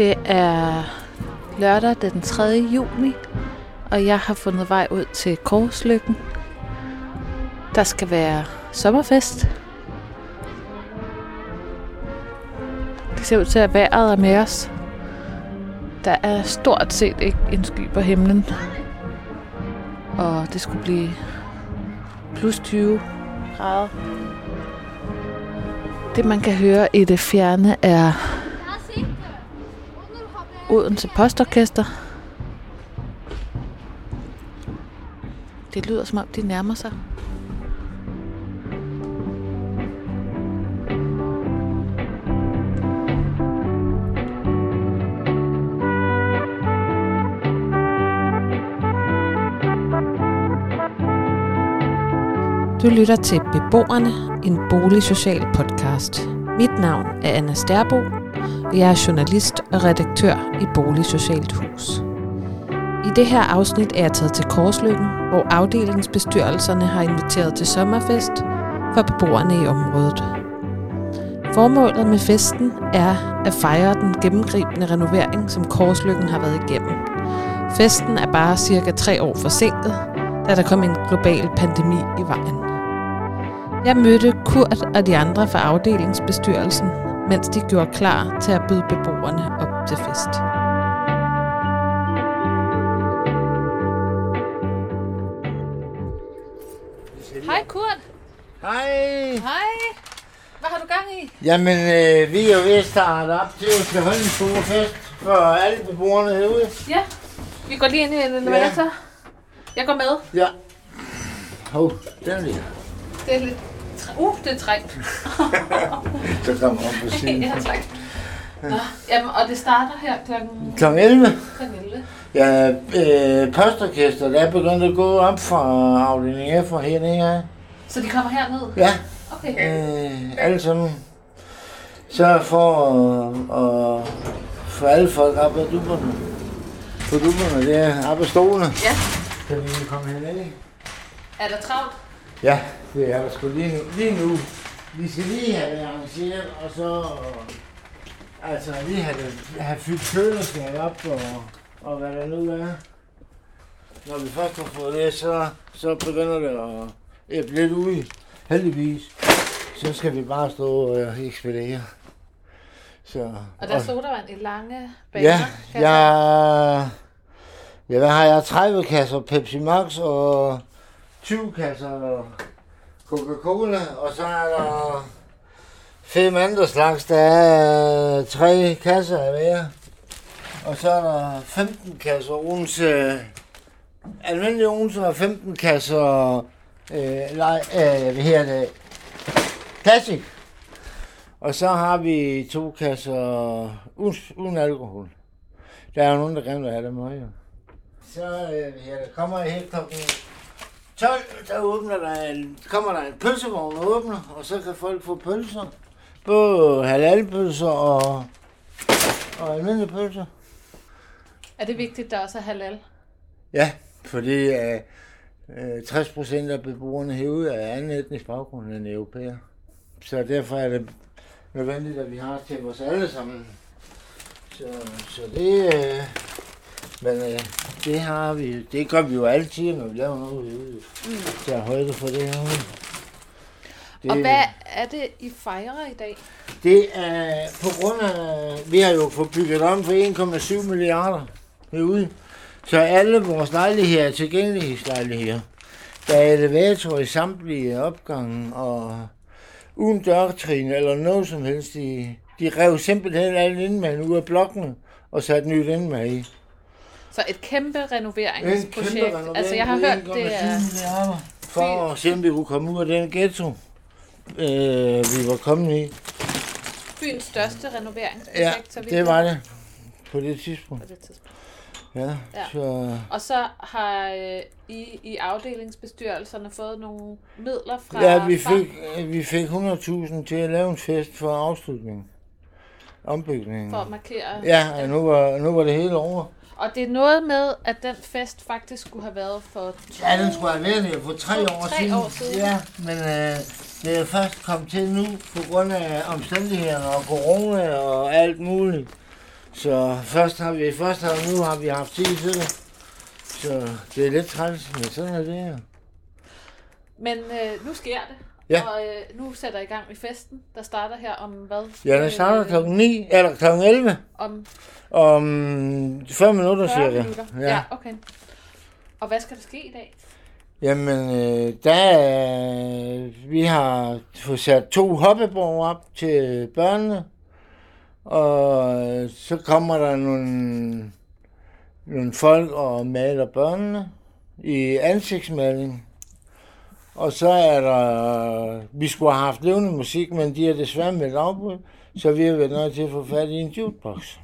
Det er lørdag den 3. juni, og jeg har fundet vej ud til Korslykken. Der skal være sommerfest. Det ser ud til, at vejret er med os. Der er stort set ikke en sky på himlen. Og det skulle blive plus 20 grader. Det man kan høre i det fjerne er Odense Postorkester. Det lyder som om de nærmer sig. Du lytter til Beboerne, en boligsocial podcast. Mit navn er Anna Sterbo, jeg er journalist og redaktør i Boligsocialt Hus. I det her afsnit er jeg taget til Korsløkken, hvor afdelingsbestyrelserne har inviteret til sommerfest for beboerne i området. Formålet med festen er at fejre den gennemgribende renovering, som Korsløkken har været igennem. Festen er bare cirka tre år forsinket, da der kom en global pandemi i vejen. Jeg mødte Kurt og de andre fra afdelingsbestyrelsen, mens de gjorde klar til at byde beboerne op til fest. Hej Kurt. Hej. Hej. Hvad har du gang i? Jamen, øh, vi er jo ved at starte op til at skal holde en stor fest for alle beboerne herude. Ja, vi går lige ind i en elevator. Jeg går med. Ja. Hov, den er lige. Det er lidt... Uh, det er trængt. Så kommer op på siden. ja, tak. Nå, jamen, og det starter her klokken Kl. 11. klokken 11. Ja, øh, postorkester, der er begyndt at gå op fra afdeling F og hernede her. Så de kommer herned? Ja, Okay. øh, alle sammen. Så for at, at få alle folk op ad dupperne. På dupperne der, op ad stolene. Ja. Så vi kan komme herned. Er der travlt? Ja, det er der sgu lige nu. Lige nu. Vi skal lige have det arrangeret, og så... Altså lige have, det, have fyldt køleskab op, og, og hvad der nu er. Når vi først har fået det, så, så begynder det at æble lidt ud. Heldigvis. Så skal vi bare stå og ekspedere. Så, Og der er sodavand i lange baner. Ja, jeg... Ja, hvad har jeg? 30 kasser Pepsi Max og 20 kasser Coca-Cola, og så er der fem andre slags. Der er øh, tre kasser af hver. Og så er der 15 kasser Odense, øh, almindelig Odense og 15 kasser, øh, nej, øh, hvad her det, Classic. Og så har vi to kasser uden, uden alkohol. Der er jo nogen, der gerne vil have dem med. Så øh, her, der kommer jeg helt klokken 12, der åbner der en, kommer der en pølsevogn og åbner, og så kan folk få pølser. Både halalpølser og, og almindelige pølser. Er det vigtigt, der også er halal? Ja, fordi øh, øh, 60 procent af beboerne herude er anden etnisk baggrund end europæer. Så derfor er det nødvendigt, at vi har til os alle sammen. Så, så det, øh, men øh, det har vi, det gør vi jo altid, når vi laver noget herude. Mm. Så er højde for det her. Det, Og hvad er det, I fejrer i dag? Det er på grund af, vi har jo fået bygget om for 1,7 milliarder herude. Så alle vores lejligheder er tilgængelighedslejligheder. Der er elevator i samtlige opgange, og uden dørtrin eller noget som helst. De, de rev simpelthen alle indmad ud af blokkene og satte nyt indmad i. Så et kæmpe En renoveringsprojekt. kæmpe renovering altså, jeg har hørt, 1,7 det er... For at se, om vi kunne komme ud af den ghetto, øh, vi var kommet i. byens største renoveringsprojekt, Ja, så vidt det var det på det tidspunkt. På det tidspunkt. Ja, Ja. så... Og så har øh, I i afdelingsbestyrelserne fået nogle midler fra Ja, vi fik, øh, vi fik 100.000 til at lave en fest for afslutningen. Ombygningen. for at markere. Ja, og nu var, nu var det hele over. Og det er noget med, at den fest faktisk skulle have været for to... Ja, den skulle have været der for tre år tre siden. år siden. Ja, men øh, det er først kommet til nu på grund af omstændighederne og corona og alt muligt. Så først har vi, først har, nu har vi haft tid til det. Så det er lidt træls, men sådan er det her. Men øh, nu sker det. Ja. Og øh, nu sætter i gang med festen, der starter her om hvad? Ja, den starter Øh, klokken 9, eller klokken 11, Om om 5 minutter 40 cirka. minutter. Ja. ja, okay. Og hvad skal der ske i dag? Jamen, øh, der er, vi har fået sat to hoppeborg op til børnene, og øh, så kommer der nogle, nogle folk og maler børnene i ansigtsmaling. Og så er der, vi skulle have haft levende musik, men de har desværre meldt afbud, så vi har været nødt til at få fat i en jukebox.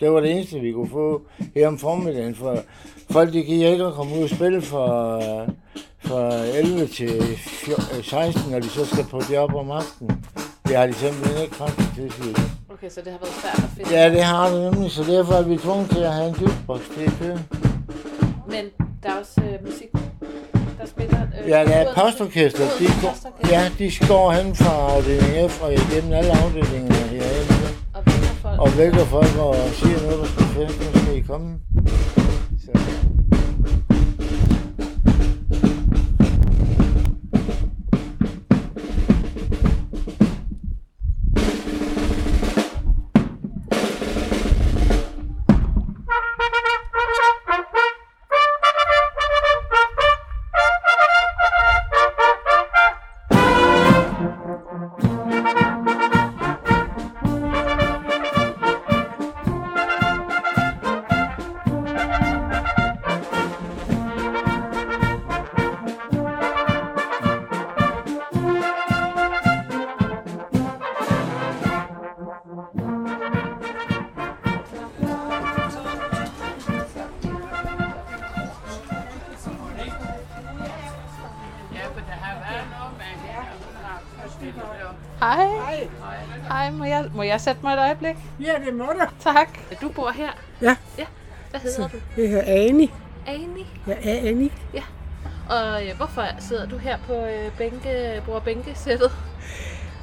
Det var det eneste, vi kunne få her om formiddagen, for folk de giver ikke komme ud og spille fra, fra 11 til 14, 16, når de så skal på job om aftenen. Det har de simpelthen ikke kraft til, siger de. Okay, så det har været svært at finde. Ja, det har det nemlig, så derfor er vi tvunget til at have en jukebox til at køre. Men der er også øh, musik. Øh, Ja, der er postorkester. De, går, ja, de går hen fra afdeling F og igennem alle afdelingerne herinde. Og vækker folk. Og vækker folk og siger noget, der skal fest, nu skal I komme. Så. Hej. Hej, må jeg, må jeg sætte mig et øjeblik? Ja, det må du. Tak. Du bor her? Ja. Ja. Hvad hedder du? Jeg hedder Ani. Ani. Jeg er Ani. Og øh, hvorfor sidder du her på øh, bænke, bruger bænkesættet?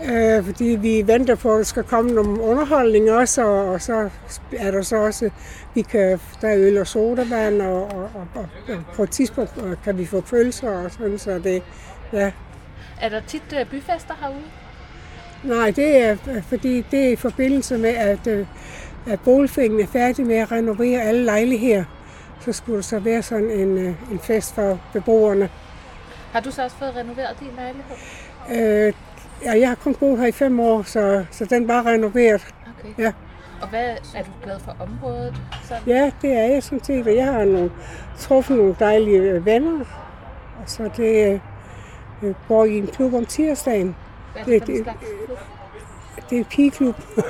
Øh, fordi vi venter på, at der skal komme nogle underholdning også, og, og så er der så også, vi kan, der er øl og sodavand, og, og, og, og, og på et tidspunkt øh, kan vi få pølser og sådan, så det, ja. Er der tit øh, byfester herude? Nej, det er fordi, det er i forbindelse med, at, øh, at boligforeningen er færdig med at renovere alle lejligheder. Så skulle der så være sådan en, øh, en fest for beboerne. Har du så også fået renoveret din lejlighed? Øh, ja, jeg har kun boet her i fem år, så, så den var renoveret. Okay. Ja. Og hvad er du glad for området? Sådan? Ja, det er jeg sådan set, og jeg har nogle, truffet nogle dejlige venner. Og så det øh, går i en klub om tirsdagen. Hvad det- en det- klub? Det er pigeklub.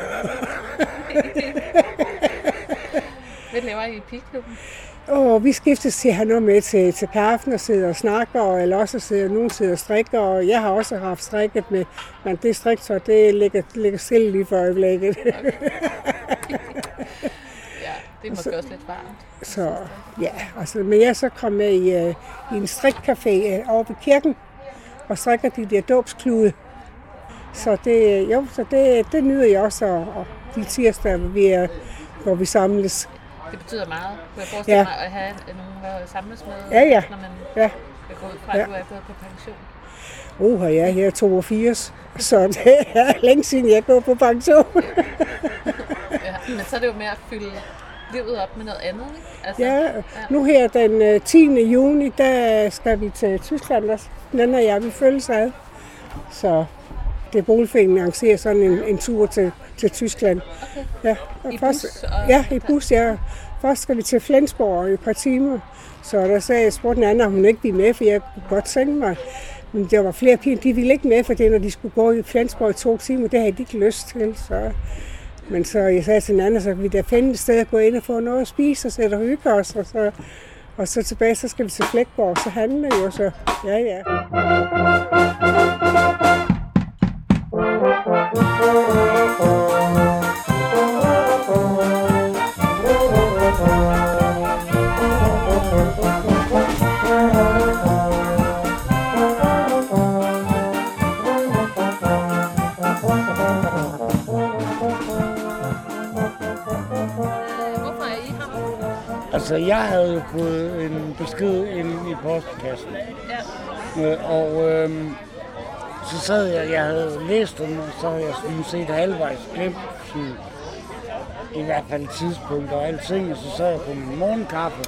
Hvad laver I i pigklubben? Og vi skiftes til at have noget med til, til kaffen og sidder og snakker, og eller også sidder nogen sidder og strikker, og jeg har også haft strikket med, men det striktøj, det ligger, det ligger stille lige for øjeblikket. Ja, det er måske også lidt varmt. Så ja, altså, men jeg er så kommet med i, uh, i en strikcafé uh, over ved kirken, og strikker de der dåbsklude. Så det, jo, så det, det nyder jeg også, og, og de tirsdage, hvor vi, er, hvor vi samles. Det betyder meget. Kunne jeg forestille Ja. mig at have nogen at samles med, Ja, ja. når man Ja. vil gå ud fra, at Ja. du er gået på pension? Uh, ja, jeg er 82, så det er længe siden, jeg går på pension. Ja. Men så er det jo med at fylde livet op med noget andet, ikke? Altså, Ja, nu her den øh, 10. juni, der skal vi til Tyskland. Den og jeg, vi følges ad. Så det boligforeningen arrangerer sådan en, en tur til, til Tyskland. Okay. Ja, og I først, bus og- Ja, i bus, ja. Først skal vi til Flensborg i et par timer. Så der sagde jeg, spurgte den anden, om hun ikke ville med, for jeg kunne godt tænke mig. Men der var flere piger, de ville ikke med, for det, når de skulle gå i Flensborg i to timer, det havde de ikke lyst til. Så. Men så jeg sagde til den anden, så kan vi da finde et sted at gå ind og få noget at spise og sætte og hygge os. Og så, og så tilbage, så skal vi til Flækborg, så handler jo så. Ja, ja. Altså, jeg havde jo fået en besked ind i postkassen. Ja. Øh, og øh, så sad jeg, jeg havde læst den, og så havde jeg sådan set halvvejs glemt sådan, i hvert fald tidspunkt og alting, og så sad jeg på min morgenkaffe,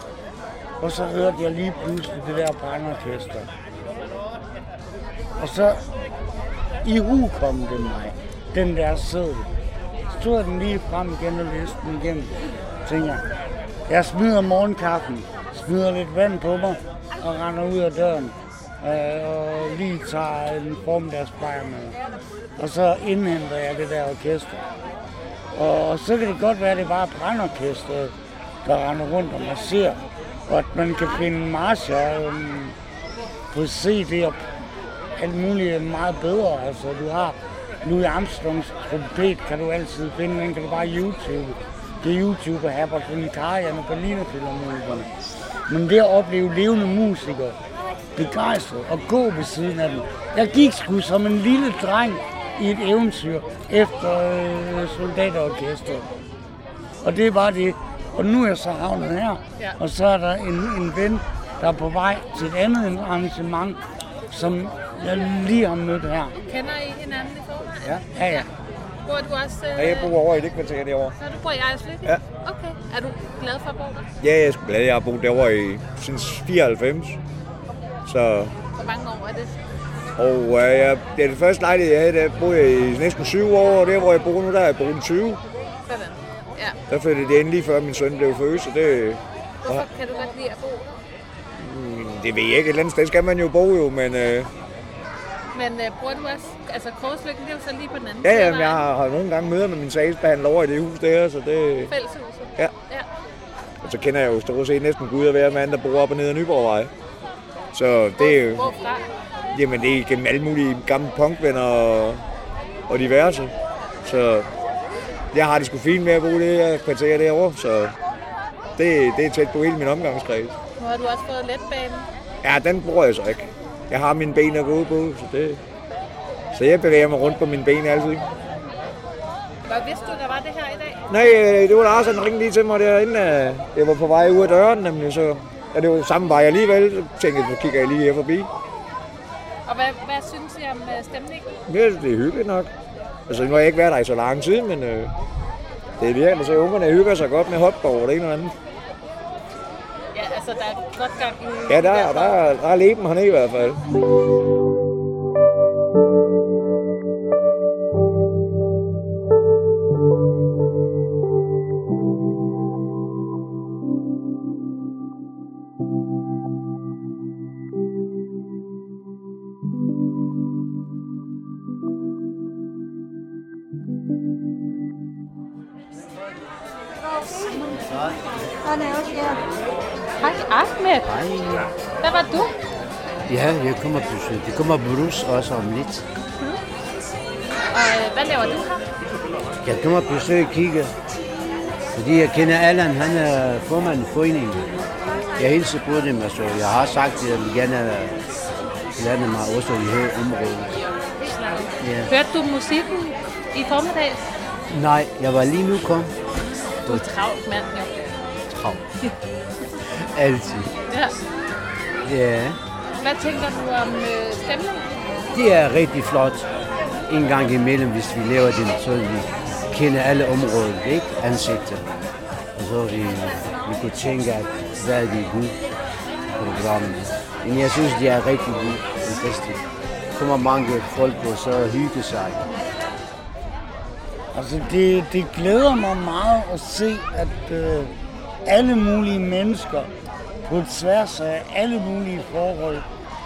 og så hørte jeg lige pludselig det der brandorkester. Og så i hu kom det mig, den der sædel. Stod den lige frem igen og læste den igennem. Tænker jeg, jeg smider morgenkaffen, smider lidt vand på mig og render ud af døren. Øh, og lige tager en formiddagsbajer med. Og så indhenter jeg det der orkester. Og så kan det godt være, at det bare brandorkester, der render rundt og masserer. Og at man kan finde marcher øh, på CD og alt muligt meget bedre. Altså, du har Louis Armstrongs trompet, kan du altid finde, den kan du bare YouTube. Det er YouTube og Herbert von og Berliner Philharmonikerne. Men det at opleve levende musikere, begejstret og gå ved siden af dem. Jeg gik sgu som en lille dreng i et eventyr efter øh, soldaterorkestret. Og det var det. Og nu er jeg så havnet her, ja. og så er der en, en ven, der er på vej til et andet arrangement, som jeg lige har mødt her. Kender I hinanden i forvejen? Ja, ja. ja. Bor du også... Øh... Ja, jeg bor over i det kvarter derovre. Så du bor i Ejslyk? Ja. Okay. Er du glad for at bo der? Ja, jeg er glad. Jeg har boet derovre i siden 94. Så, Hvor mange år er det? og øh, jeg, det er det første lejlighed, jeg havde, der boede jeg i næsten syv år, og der, hvor jeg bor nu, der er jeg boet i 20. Sådan. Ja. Der flyttede det ind lige før min søn blev født, så det, Hvorfor kan du godt lide at bo der? det ved jeg ikke. Et eller andet sted skal man jo bo jo, men øh, Men øh, bruger du også... Altså, Korslykken, det er jo så lige på den anden ja, ja, men jeg har, har nogle gange møder med min sagsbehandler over i det hus der, så det, Fælleshuset. Ja. ja. og så kender jeg jo stort set næsten Gud og hver mand, der bor op og ned ad Nyborgvej. Så det er jo, Hvorfra? Jamen, det er gennem alle mulige gamle punkvenner og, og diverse. Så jeg har det sgu fint med at bo det her kvarter derovre, så det, det er tæt på hele min omgangskreds. Nu har du også fået letbanen. Ja, den bruger jeg så ikke. Jeg har mine ben at gå på, så det... Så jeg bevæger mig rundt på mine ben altid. Hvad vidste du, der var det her i dag? Nej, øh, det var Lars, han ringede lige til mig derinde. øh, Jeg var på vej ud af døren, nemlig, så... Ja, det var samme vej alligevel. Så tænkte jeg, så kigger jeg lige her forbi. Og hvad, hvad synes I om øh, stemningen? Ja, det er hyggeligt nok. Altså, nu har jeg ikke været der i så lang tid, men øh, det er virkelig, så ungerne hygger sig godt med hopborg og det ene og andet. Ja, altså, der er godt gang i... Ja, der, er- der, er- der er leben hernede i hvert fald. Var du? Ja, jeg kommer på besøg. Det kommer Bruce også om lidt. Og øh, hvad laver du her? Jeg kommer på besøg og kigge. Fordi jeg kender Allan, han er formand i foreningen. Jeg hilser på dem, altså. Jeg har sagt, at jeg vil gerne blande mig også i her område. Ja. Hørte du musikken i formiddag? Nej, jeg var lige nu kom. Du er travlt mand, jo. Travlt. Altid. Ja. Ja, Hvad tænker du om øh, stemningen? det er rigtig flot. En gang imellem, hvis vi laver det, så vi kender alle områder, ikke? Ansigter. Og så vi, vi kunne tænke, at hvad er det gode programmer. Men jeg synes, det er rigtig godt. Fantastisk. Der kommer mange folk og så hygge sig. Altså, det, det glæder mig meget at se, at øh, alle mulige mennesker på tværs af alle mulige forhold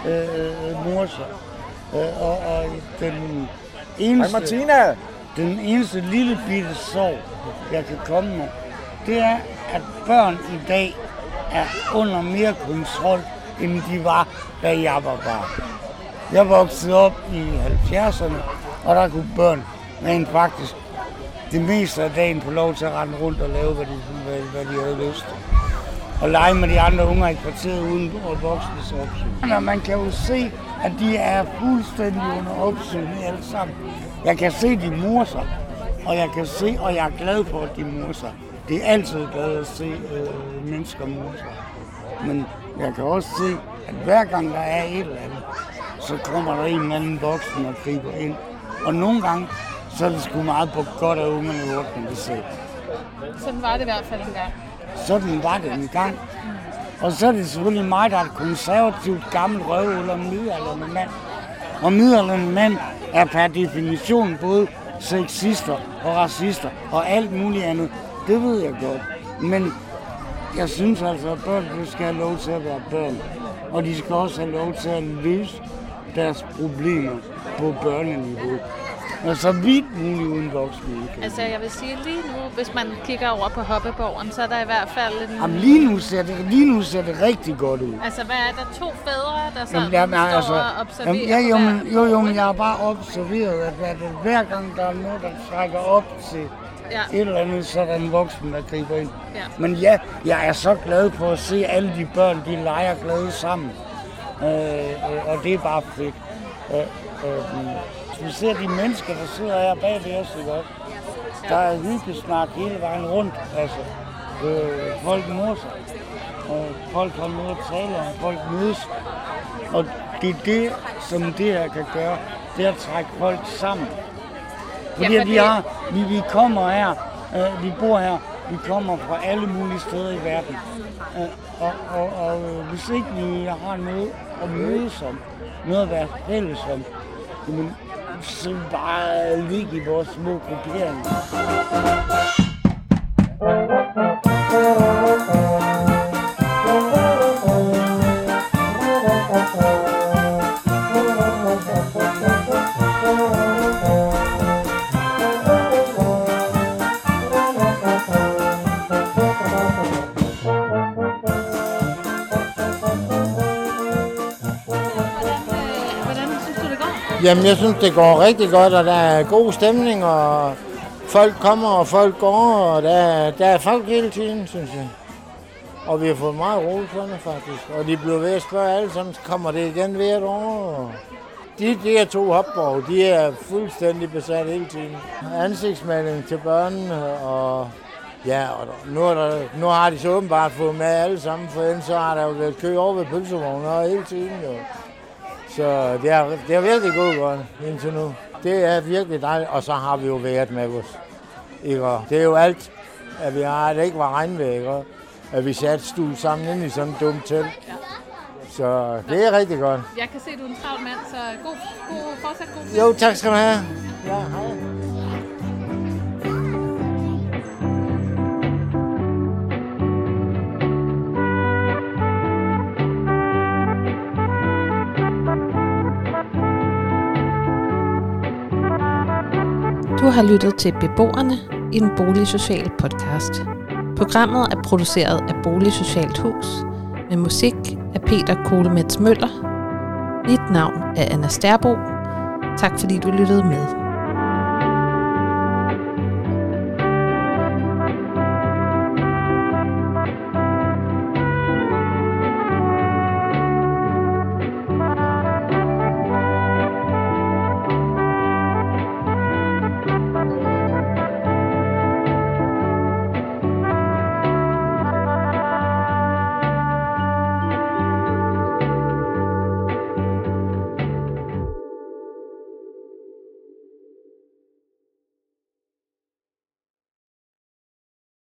øh, øh, morer sig. Øh, og, og den eneste, Hej Martina! den eneste lille bitte sorg, jeg kan komme med, det er, at børn i dag er under mere kontrol, end de var, da jeg var barn. Jeg voksede op i 70'erne, og der kunne børn rent faktisk det meste af dagen få lov til at rende rundt og lave, hvad de, hvad, hvad de havde lyst til. Og lege med de andre unger i kvarteret uden voksnes opsyn. Og man kan jo se, at de er fuldstændig under opsyn alle sammen. Jeg kan se, de morer sig, og jeg kan se, og jeg er glad for, at de morer sig. det er altid glad at se øh, mennesker sig. Men jeg kan også se, at hver gang der er et eller andet, så kommer der en eller anden voksen og griber ind. Og nogle gange, så er det sgu meget på godt af ungerne i 8. sæt. Sådan var det i hvert fald en gang. Sådan var det en gang. Og så er det selvfølgelig mig, der er et konservativt gammelt røvhul og midaldrende mand. Og midaldrende mand er per definition både sexister og racister og alt muligt andet. Det ved jeg godt. Men jeg synes altså, at børn skal have lov til at være børn. Og de skal også have lov til at løse deres problemer på børneniveau. Og så vidt muligt uden voksne. Altså, jeg vil sige lige nu, hvis man kigger over på Hoppeborgen, så er der i hvert fald en... Jamen, lige nu ser det, lige nu ser det rigtig godt ud. Altså, hvad er der? To fædre, der så Jamen, jamen, står altså, og observerer? jamen, ja, jo, men, jo, jo, men jeg har bare observeret, at hver, hver gang der er noget, der trækker op til Ja. et eller andet, så er der en voksen, der griber ind. Ja. Men ja, jeg er så glad for at se alle de børn, de leger glade sammen. Øh, øh, og det er bare fedt. Øh, øh, vi ser de mennesker, der sidder her bag ved os, ikke også? Der er hyggesnak hele vejen rundt. Altså, øh, folk møder sig. Og folk har noget at tale om. Folk mødes. Og det er det, som det her kan gøre. Det er at trække folk sammen. Fordi Ja, vi, har, vi, vi kommer her, øh, vi bor her, vi kommer fra alle mulige steder i verden. Øh, og og, og øh, hvis ikke vi har noget at mødes om, noget at være fælles om, jamen, så bare øh, ligge i vores små grupperinger. Jamen, jeg synes, det går rigtig godt, og der er god stemning, og folk kommer, og folk går, og der, der er folk hele tiden, synes jeg. Og vi har fået meget roligt for det, faktisk. Og de bliver ved at spørge alle sammen, kommer det igen hvert år? Og De, de her to hopborg, de er fuldstændig besat hele tiden. Ansigtsmaling til børnene, og ja, og nu, er der, nu har de så åbenbart fået med alle sammen, for ellers så har der jo været kø over ved pølsevognen og hele tiden. Jo. Så det er, det er virkelig gået godt indtil nu. Det er virkelig dejligt, og så har vi jo været med os. Ikke? Det er jo alt, at vi har, at det ikke var regnvejr, ikke? At vi satte stue sammen ind i sådan et dumt telt. Så det er rigtig godt. Jeg kan se, at du er en travl mand, så god, god, fortsat god tid. Jo, tak skal du have. Ja, hej. Du har lyttet til Beboerne i en boligsocial podcast. Programmet er produceret af Boligsocialt Hus med musik af Peter Kolemets Møller. Mit navn er Anna Sterbo. Tak fordi du lyttede med.